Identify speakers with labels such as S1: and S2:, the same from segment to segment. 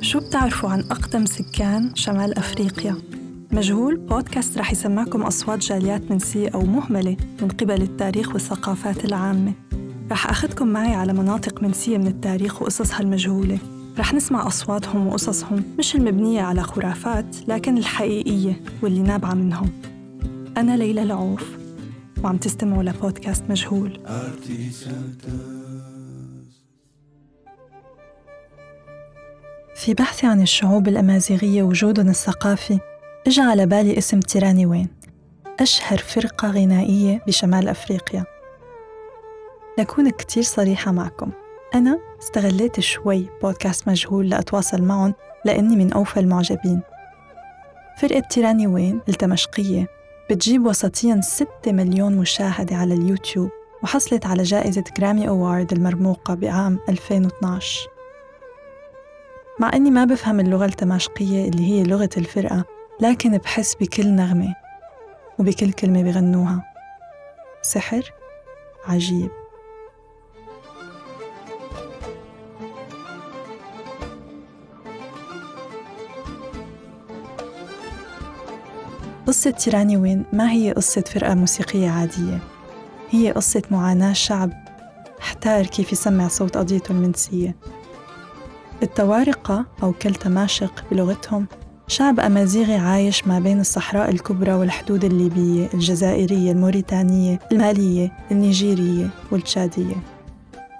S1: شو بتعرفوا عن أقدم سكان شمال أفريقيا؟ مجهول بودكاست رح يسمعكم أصوات جاليات منسية أو مهملة من قبل التاريخ والثقافات العامة. رح أخذكم معي على مناطق منسية من التاريخ وقصصها المجهولة. رح نسمع أصواتهم وقصصهم مش المبنية على خرافات لكن الحقيقية واللي نابعة منهم. أنا ليلى العوف وعم تستمعوا لبودكاست مجهول. في بحثي عن الشعوب الأمازيغية وجودهم الثقافي إجا على بالي اسم تيراني وين أشهر فرقة غنائية بشمال أفريقيا. لأكون كتير صريحة معكم. أنا استغليت شوي بودكاست مجهول لأتواصل معهم لأني من أوفى المعجبين. فرقة تيراني وين الدمشقية بتجيب وسطيا 6 مليون مشاهدة على اليوتيوب وحصلت على جائزة جرامي أوارد المرموقة بعام 2012 مع أني ما بفهم اللغة التماشقية اللي هي لغة الفرقة لكن بحس بكل نغمة وبكل كلمة بغنوها. سحر عجيب. قصة تيراني وين؟ ما هي قصة فرقة موسيقية عادية؟ هي قصة معاناة شعب. أحتار كيف يسمع صوت قضيته المنسية. التوارقة أو كلتماشق بلغتهم شعب أمازيغي عايش ما بين الصحراء الكبرى والحدود الليبية، الجزائرية، الموريتانية، المالية، النيجيرية والتشادية.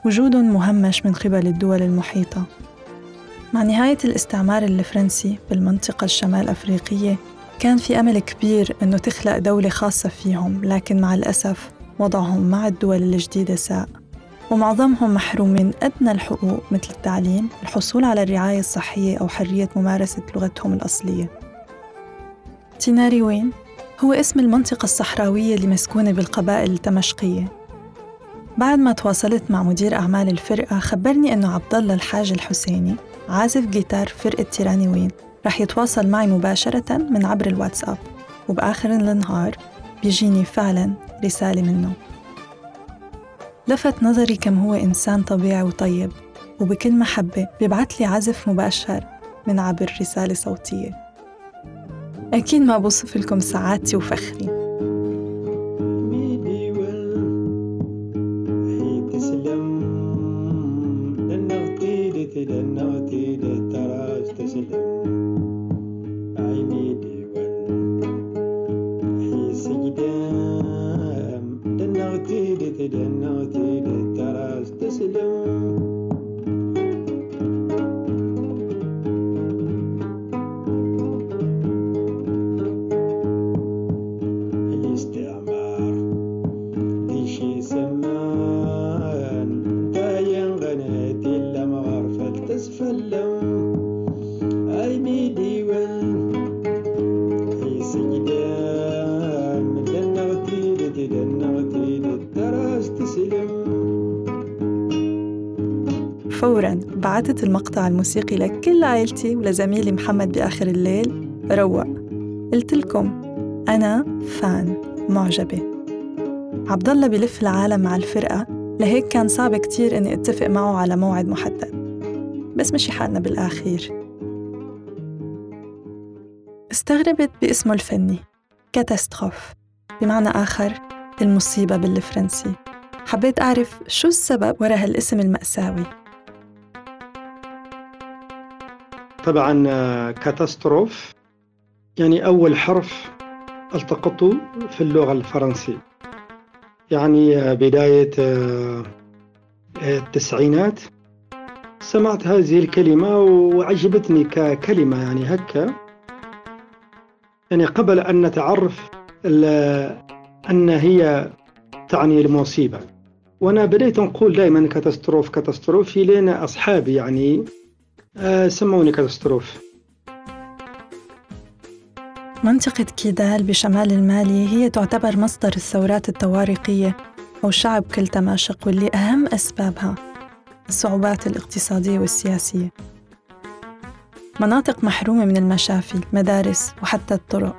S1: وجودهم مهمش من قبل الدول المحيطة. مع نهاية الاستعمار الفرنسي بالمنطقة الشمال أفريقية، كان في أمل كبير إنه تخلق دولة خاصة فيهم، لكن مع الأسف وضعهم مع الدول الجديدة ساء. ومعظمهم محروم من أدنى الحقوق مثل التعليم، الحصول على الرعاية الصحية أو حرية ممارسة لغتهم الأصلية. تيناري وين هو اسم المنطقة الصحراوية اللي مسكونة بالقبائل التمشقية. بعد ما تواصلت مع مدير أعمال الفرقة خبرني إنه عبد الله الحاج الحسيني عازف جيتار فرقة تيراني وين رح يتواصل معي مباشرة من عبر الواتساب وبآخر النهار بيجيني فعلا رسالة منه لفت نظري كم هو إنسان طبيعي وطيب وبكل محبة بيبعت لي عزف مباشر من عبر رسالة صوتية. أكيد ما بوصف لكم سعادتي وفخري. بعثت المقطع الموسيقي لكل عائلتي ولزميلي محمد بآخر الليل روق. قلت لكم أنا فان معجبة. عبد الله بلف العالم مع الفرقة لهيك كان صعب كتير إني أتفق معه على موعد محدد. بس مشي حالنا بالآخير. استغربت باسمه الفني. كاتاستروف. بمعنى آخر المصيبة بالفرنسي. حبيت أعرف شو السبب وراء هالاسم المأساوي.
S2: طبعا كاتاستروف. يعني أول حرف التقطه في اللغة الفرنسية. يعني بداية التسعينات. سمعت هذه الكلمة وعجبتني ككلمة يعني هكا. يعني قبل أن نتعرف أن هي تعني المصيبة. وأنا بديت نقول دائما catastrophe catastrophe لين أصحابي يعني. آه سموني catastrophe
S1: منطقة كيدال بشمال المالي هي تعتبر مصدر الثورات الطوارقية أو شعب كل تماشق واللي أهم أسبابها الصعوبات الاقتصادية والسياسية. مناطق محرومة من المشافي، المدارس وحتى الطرق.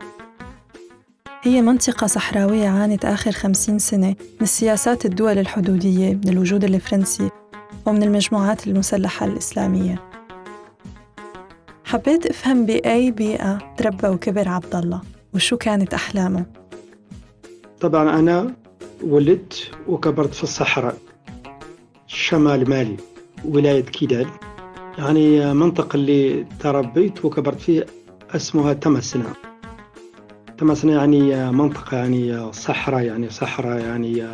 S1: هي منطقة صحراوية عانت آخر خمسين سنة من سياسات الدول الحدودية من الوجود الفرنسي ومن المجموعات المسلحة الإسلامية. حبيت أفهم بأي بيئة تربى وكبر عبد الله وشو كانت أحلامه؟
S2: طبعا أنا ولدت وكبرت في الصحراء شمال مالي ولاية كيدال. يعني منطقة اللي تربيت وكبرت فيه اسمها تمسنا تمسنا يعني منطقة يعني صحراء يعني صحراء يعني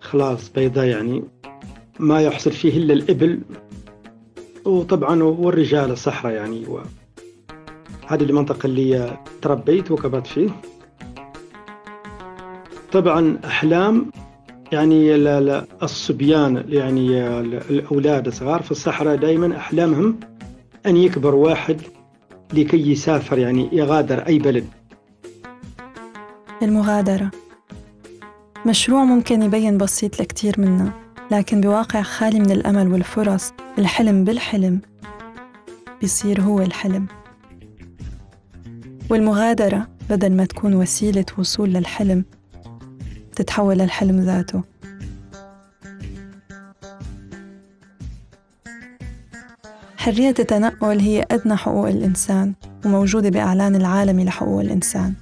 S2: خلاص بيضاء يعني ما يحصل فيه إلا الإبل وطبعا والرجال الصحراء يعني و... هذه المنطقة اللي تربيت وكبرت فيه. طبعا أحلام يعني الصبيان يعني الأولاد الصغار في الصحراء دائما أحلامهم أن يكبر واحد لكي يسافر يعني يغادر أي بلد.
S1: المغادرة. مشروع ممكن يبين بسيط لكتير منا. لكن بواقع خالي من الأمل والفرص الحلم بالحلم بيصير هو الحلم. والمغادرة بدل ما تكون وسيلة وصول للحلم تتحول للحلم ذاته. حرية التنقل هي أدنى حقوق الإنسان وموجودة بإعلان العالمي لحقوق الإنسان.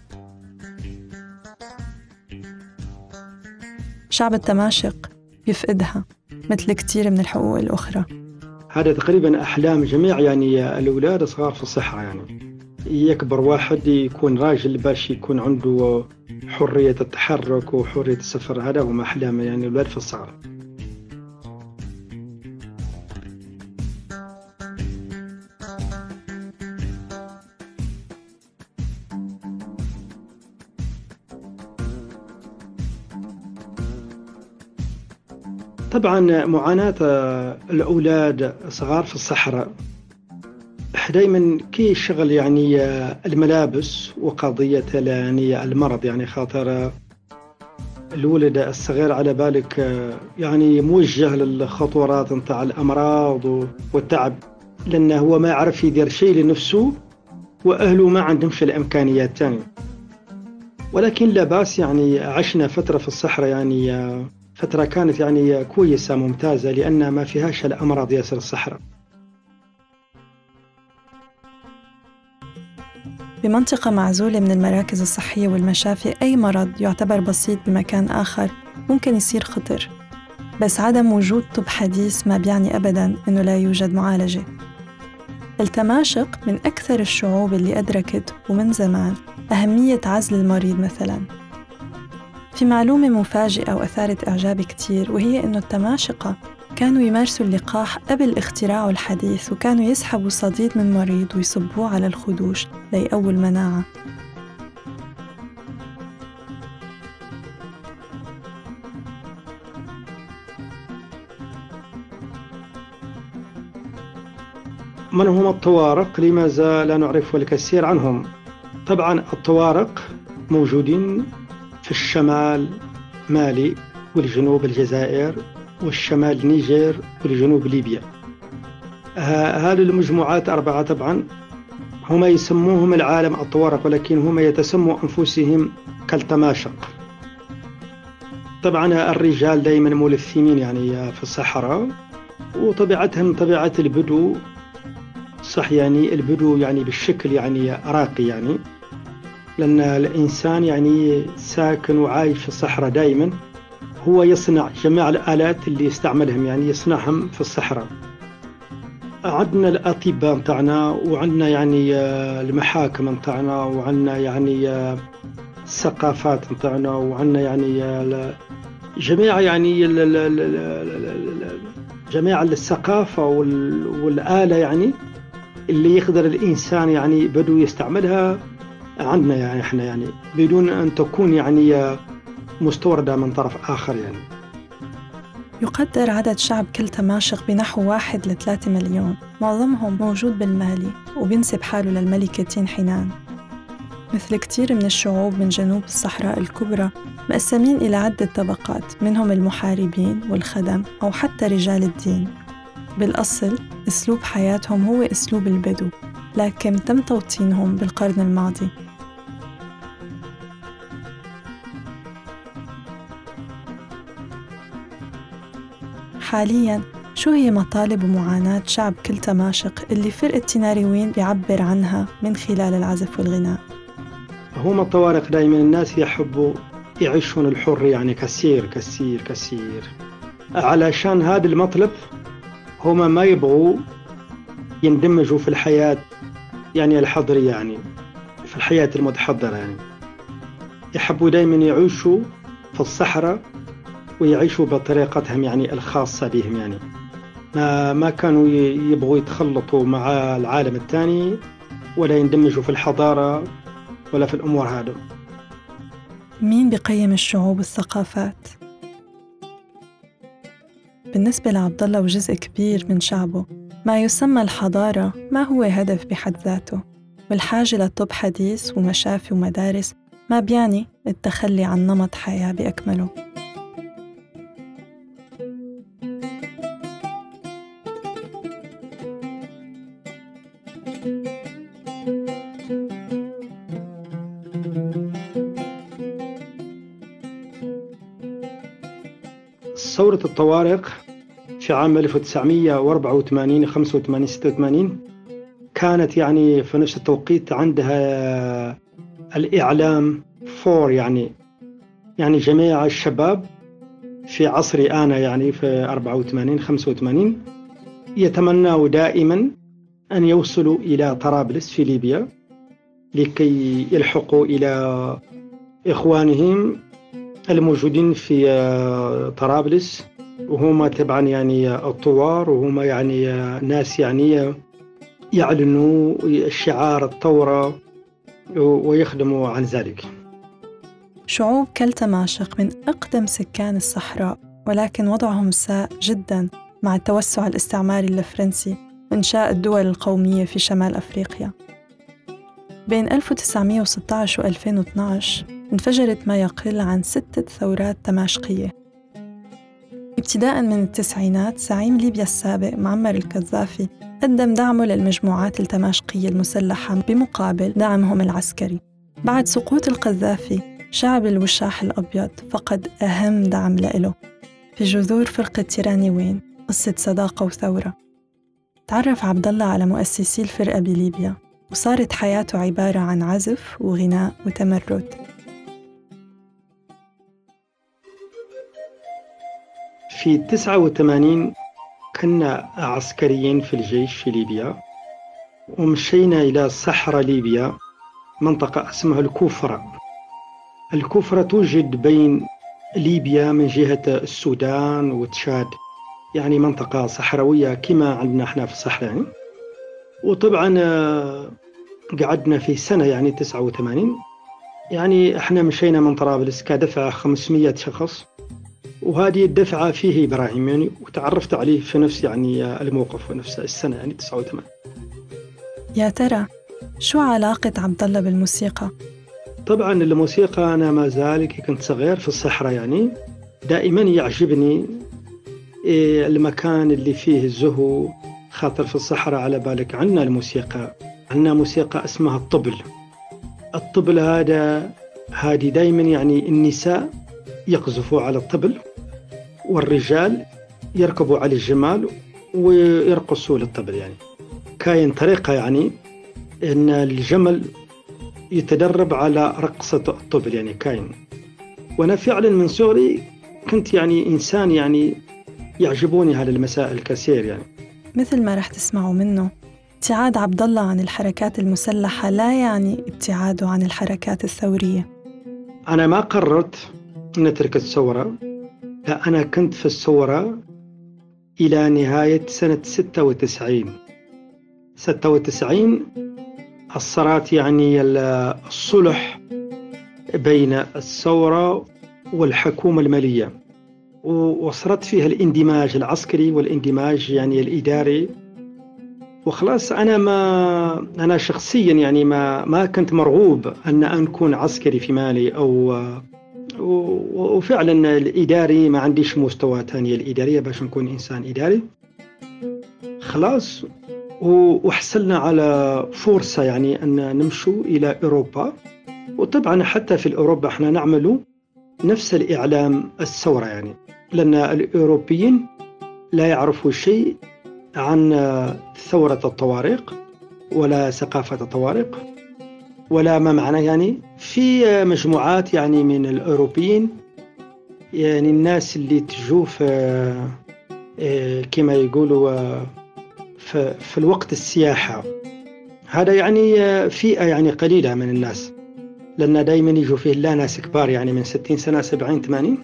S1: شعب التماشق يفقدها مثل كتير من الحقوق الأخرى.
S2: هذا تقريبا أحلام جميع يعني الأولاد الصغار في الصحة يعني. يكبر واحد يكون راجل باش يكون عنده حرية التحرك وحرية السفر هذا هم أحلام يعني الأولاد في الصغر. طبعا معاناة الأولاد الصغار في الصحراء. دائما كي شغل يعني الملابس وقضية يعني المرض يعني خاطر الولد الصغير على بالك يعني موجه للخطورات نتاع الأمراض والتعب لأنه هو ما يعرف يدير شيء لنفسه وأهله ما عندهمش الإمكانيات تاني ولكن لا بأس يعني عشنا فترة في الصحراء يعني فترة كانت يعني كويسة ممتازة لأن ما فيهاش الأمراض ياسر الصحراء.
S1: بمنطقة معزولة من المراكز الصحية والمشافي أي مرض يعتبر بسيط بمكان آخر ممكن يصير خطر. بس عدم وجود طب حديث ما بيعني أبداً إنه لا يوجد معالجة. التماشق من أكثر الشعوب اللي أدركت ومن زمان أهمية عزل المريض مثلاً. في معلومة مفاجئة وأثارت إعجابي كتير وهي إنه التماشقة كانوا يمارسوا اللقاح قبل اختراعه الحديث وكانوا يسحبوا صديد من مريض ويصبوه على الخدوش ليقووا المناعة.
S2: من هم الطوارق؟ لماذا لا نعرف الكثير عنهم؟ طبعا الطوارق موجودين في الشمال مالي والجنوب الجزائر والشمال نيجر والجنوب ليبيا. هذه المجموعات أربعة طبعا. هما يسموهم العالم الطوارق ولكن هما يتسموا أنفسهم كالتماشق. طبعا الرجال دائما ملثمين يعني في الصحراء وطبيعتهم طبيعة البدو. صح يعني البدو يعني بالشكل يعني راقي يعني. لأن الإنسان يعني ساكن وعايش في الصحراء دائما هو يصنع جميع الآلات اللي يستعملهم يعني يصنعهم في الصحراء. عندنا الأطباء متاعنا وعندنا يعني آه، المحاكم متاعنا وعندنا يعني آه، الثقافات متاعنا وعندنا يعني آه، جميع يعني جميع الثقافة والآلة يعني اللي يقدر الإنسان يعني بدو يستعملها. عندنا يعني إحنا يعني بدون أن تكون يعني مستوردة من طرف آخر يعني.
S1: يقدر عدد شعب كل تماشق بنحو واحد لثلاثة مليون. معظمهم موجود بالمالي وبينسب حاله للملكة تين حنان مثل كتير من الشعوب من جنوب الصحراء الكبرى مقسمين إلى عدة طبقات منهم المحاربين والخدم أو حتى رجال الدين. بالأصل أسلوب حياتهم هو أسلوب البدو لكن تم توطينهم بالقرن الماضي. حالياً شو هي مطالب ومعاناة شعب كل تماشق اللي فرقة تيناريوين بيعبر عنها من خلال العزف والغناء؟
S2: هم الطوارق دائما الناس يحبوا يعيشون الحر يعني كثير كثير كثير. علشان هذا المطلب هم ما يبغوا يندمجوا في الحياة يعني الحضرية يعني في الحياة المتحضرة يعني. يحبوا دائما يعيشوا في الصحراء ويعيشوا بطريقتهم يعني الخاصة بهم يعني. ما ما كانوا يبغوا يتخلطوا مع العالم الثاني ولا يندمجوا في الحضارة ولا في الأمور هذا
S1: مين بقيم الشعوب والثقافات؟ بالنسبة لعبد الله وجزء كبير من شعبه ما يسمى الحضارة ما هو هدف بحد ذاته؟ والحاجة لطب حديث ومشافي ومدارس ما بيعني التخلي عن نمط حياة بأكمله؟
S2: ثورة الطوارق في عام 1984 85 86 كانت يعني في نفس التوقيت عندها الإعلام فور يعني يعني جميع الشباب في عصري أنا يعني في 84 85 يتمنوا دائما أن يوصلوا إلى طرابلس في ليبيا لكي يلحقوا إلى إخوانهم الموجودين في آه، طرابلس. وهما طبعا يعني الثوار وهما يعني ناس يعني يعلنوا شعار الثورة ويخدموا عن ذلك.
S1: شعوب كالتماشق من أقدم سكان الصحراء ولكن وضعهم ساء جدا مع التوسع الاستعماري الفرنسي وإنشاء الدول القومية في شمال أفريقيا. بين 1916 و 2012 انفجرت ما يقل عن ستة ثورات تماشقية ابتداء من التسعينات زعيم ليبيا السابق معمر القذافي قدم دعمه للمجموعات التماشقية المسلحة بمقابل دعمهم العسكري. بعد سقوط القذافي شعب الوشاح الأبيض فقد أهم دعم لإله. في جذور فرقة تيراني وين قصة صداقة وثورة. تعرف عبد الله على مؤسسي الفرقة بليبيا وصارت حياته عبارة عن عزف وغناء وتمرد.
S2: في 89 كنا عسكريين في الجيش في ليبيا ومشينا إلى صحراء ليبيا منطقة اسمها الكوفرة. الكوفرة توجد بين ليبيا من جهة السودان وتشاد يعني منطقة صحراوية كما عندنا إحنا في الصحراء. يعني وطبعا آه، قعدنا في سنة يعني 89 يعني إحنا مشينا من طرابلس كدفعة 500 شخص. وهذه الدفعة فيه إبراهيم يعني وتعرفت عليه في نفس يعني الموقف ونفس السنة يعني 89
S1: يا ترى شو علاقة عبد الله بالموسيقى؟
S2: طبعا الموسيقى أنا ما زال كنت صغير في الصحراء يعني دائما يعجبني إيه، المكان اللي فيه الزهو خاطر في الصحراء على بالك عندنا الموسيقى عندنا موسيقى اسمها الطبل الطبل هذا هذه دائما يعني النساء يقذفوا على الطبل والرجال يركبوا على الجمال ويرقصوا للطبل يعني. كاين طريقة يعني أن الجمل يتدرب على رقصة الطبل يعني كاين. وأنا فعلا من صغري كنت يعني إنسان يعني يعجبوني هذه المسائل كثير يعني.
S1: مثل ما رح تسمعوا منه ابتعاد عبد الله عن الحركات المسلحة لا يعني ابتعاده عن الحركات الثورية.
S2: أنا ما قررت نترك الثورة لا أنا كنت في الثورة إلى نهاية سنة 96 96 أثرت يعني الصلح بين الثورة والحكومة المالية. وصرت فيها الاندماج العسكري والاندماج يعني الإداري. وخلاص أنا ما أنا شخصيا يعني ما ما كنت مرغوب أن أكون عسكري في مالي أو وفعلا الإداري ما عنديش مستوى ثانية الإدارية باش نكون إنسان إداري. خلاص. وحصلنا على فرصة يعني أن نمشوا إلى أوروبا. وطبعا حتى في أوروبا إحنا نعمل نفس الإعلام الثورة يعني. لأن الأوروبيين لا يعرفوا شيء عن ثورة الطوارق ولا ثقافة الطوارق ولا ما معنى يعني في مجموعات يعني من الأوروبيين يعني الناس اللي تجوا في كما يقولوا في الوقت السياحة. هذا يعني فئة يعني قليلة من الناس. لأن دائما يجوا فيه لا ناس كبار يعني من 60 سنة 70 80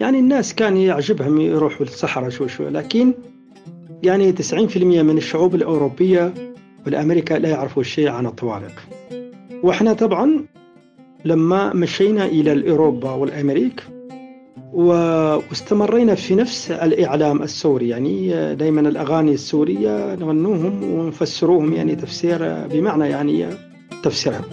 S2: يعني الناس كان يعجبهم يروحوا للصحراء شوي شوي. لكن يعني 90% من الشعوب الأوروبية والأمريكا لا يعرفوا شيء عن الطوارق وإحنا طبعا لما مشينا إلى الأوروبا والأمريك واستمرينا في نفس الإعلام السوري يعني دائما الأغاني السورية نغنوهم ونفسروهم يعني تفسير بمعنى يعني تفسيرها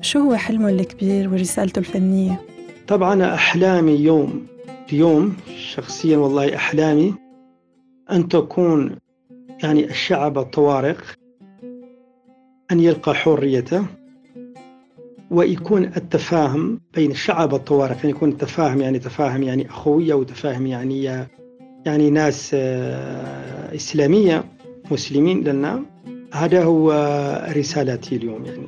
S1: شو هو حلمه الكبير ورسالته الفنية؟
S2: طبعا أحلامي يوم اليوم شخصيا والله أحلامي أن تكون يعني الشعب الطوارق أن يلقى حريته ويكون التفاهم بين الشعب الطوارق يعني يكون التفاهم يعني تفاهم يعني أخوية وتفاهم يعني يعني ناس آه، إسلامية مسلمين لنا هذا هو رسالتي اليوم يعني.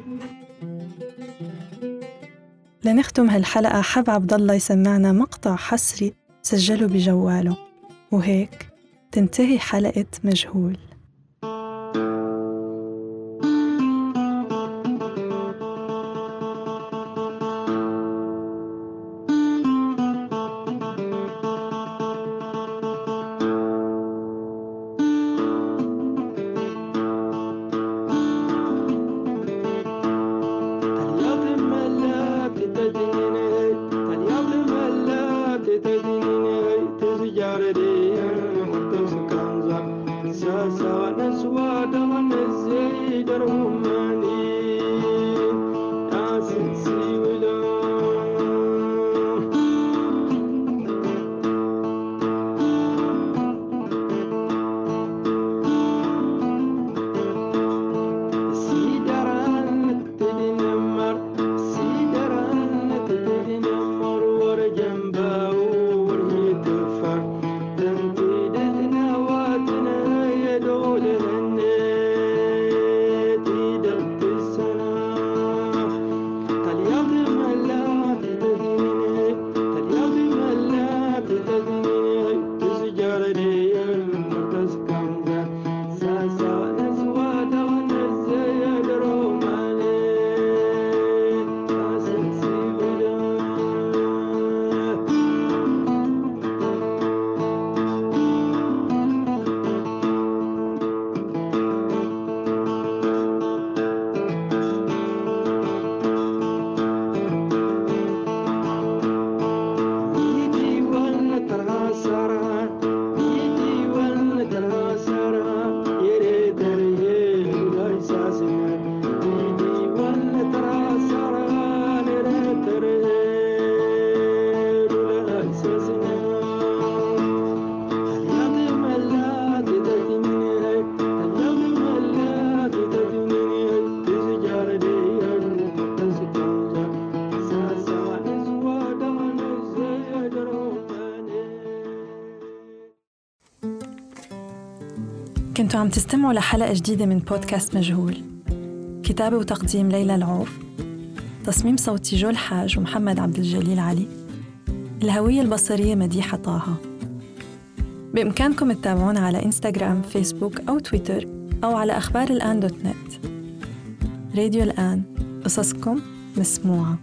S1: لنختم هالحلقة. حب عبد الله يسمعنا مقطع حصري سجله بجواله. وهيك تنتهي حلقة مجهول. كنتوا عم تستمعوا لحلقة جديدة من بودكاست مجهول. كتابة وتقديم ليلى العوف. تصميم صوتي جو الحاج ومحمد عبد الجليل علي. الهوية البصرية مديحة طه. بإمكانكم تتابعونا على إنستغرام فيسبوك أو تويتر أو على أخبار الآن دوت نت. راديو الآن. قصصكم مسموعة.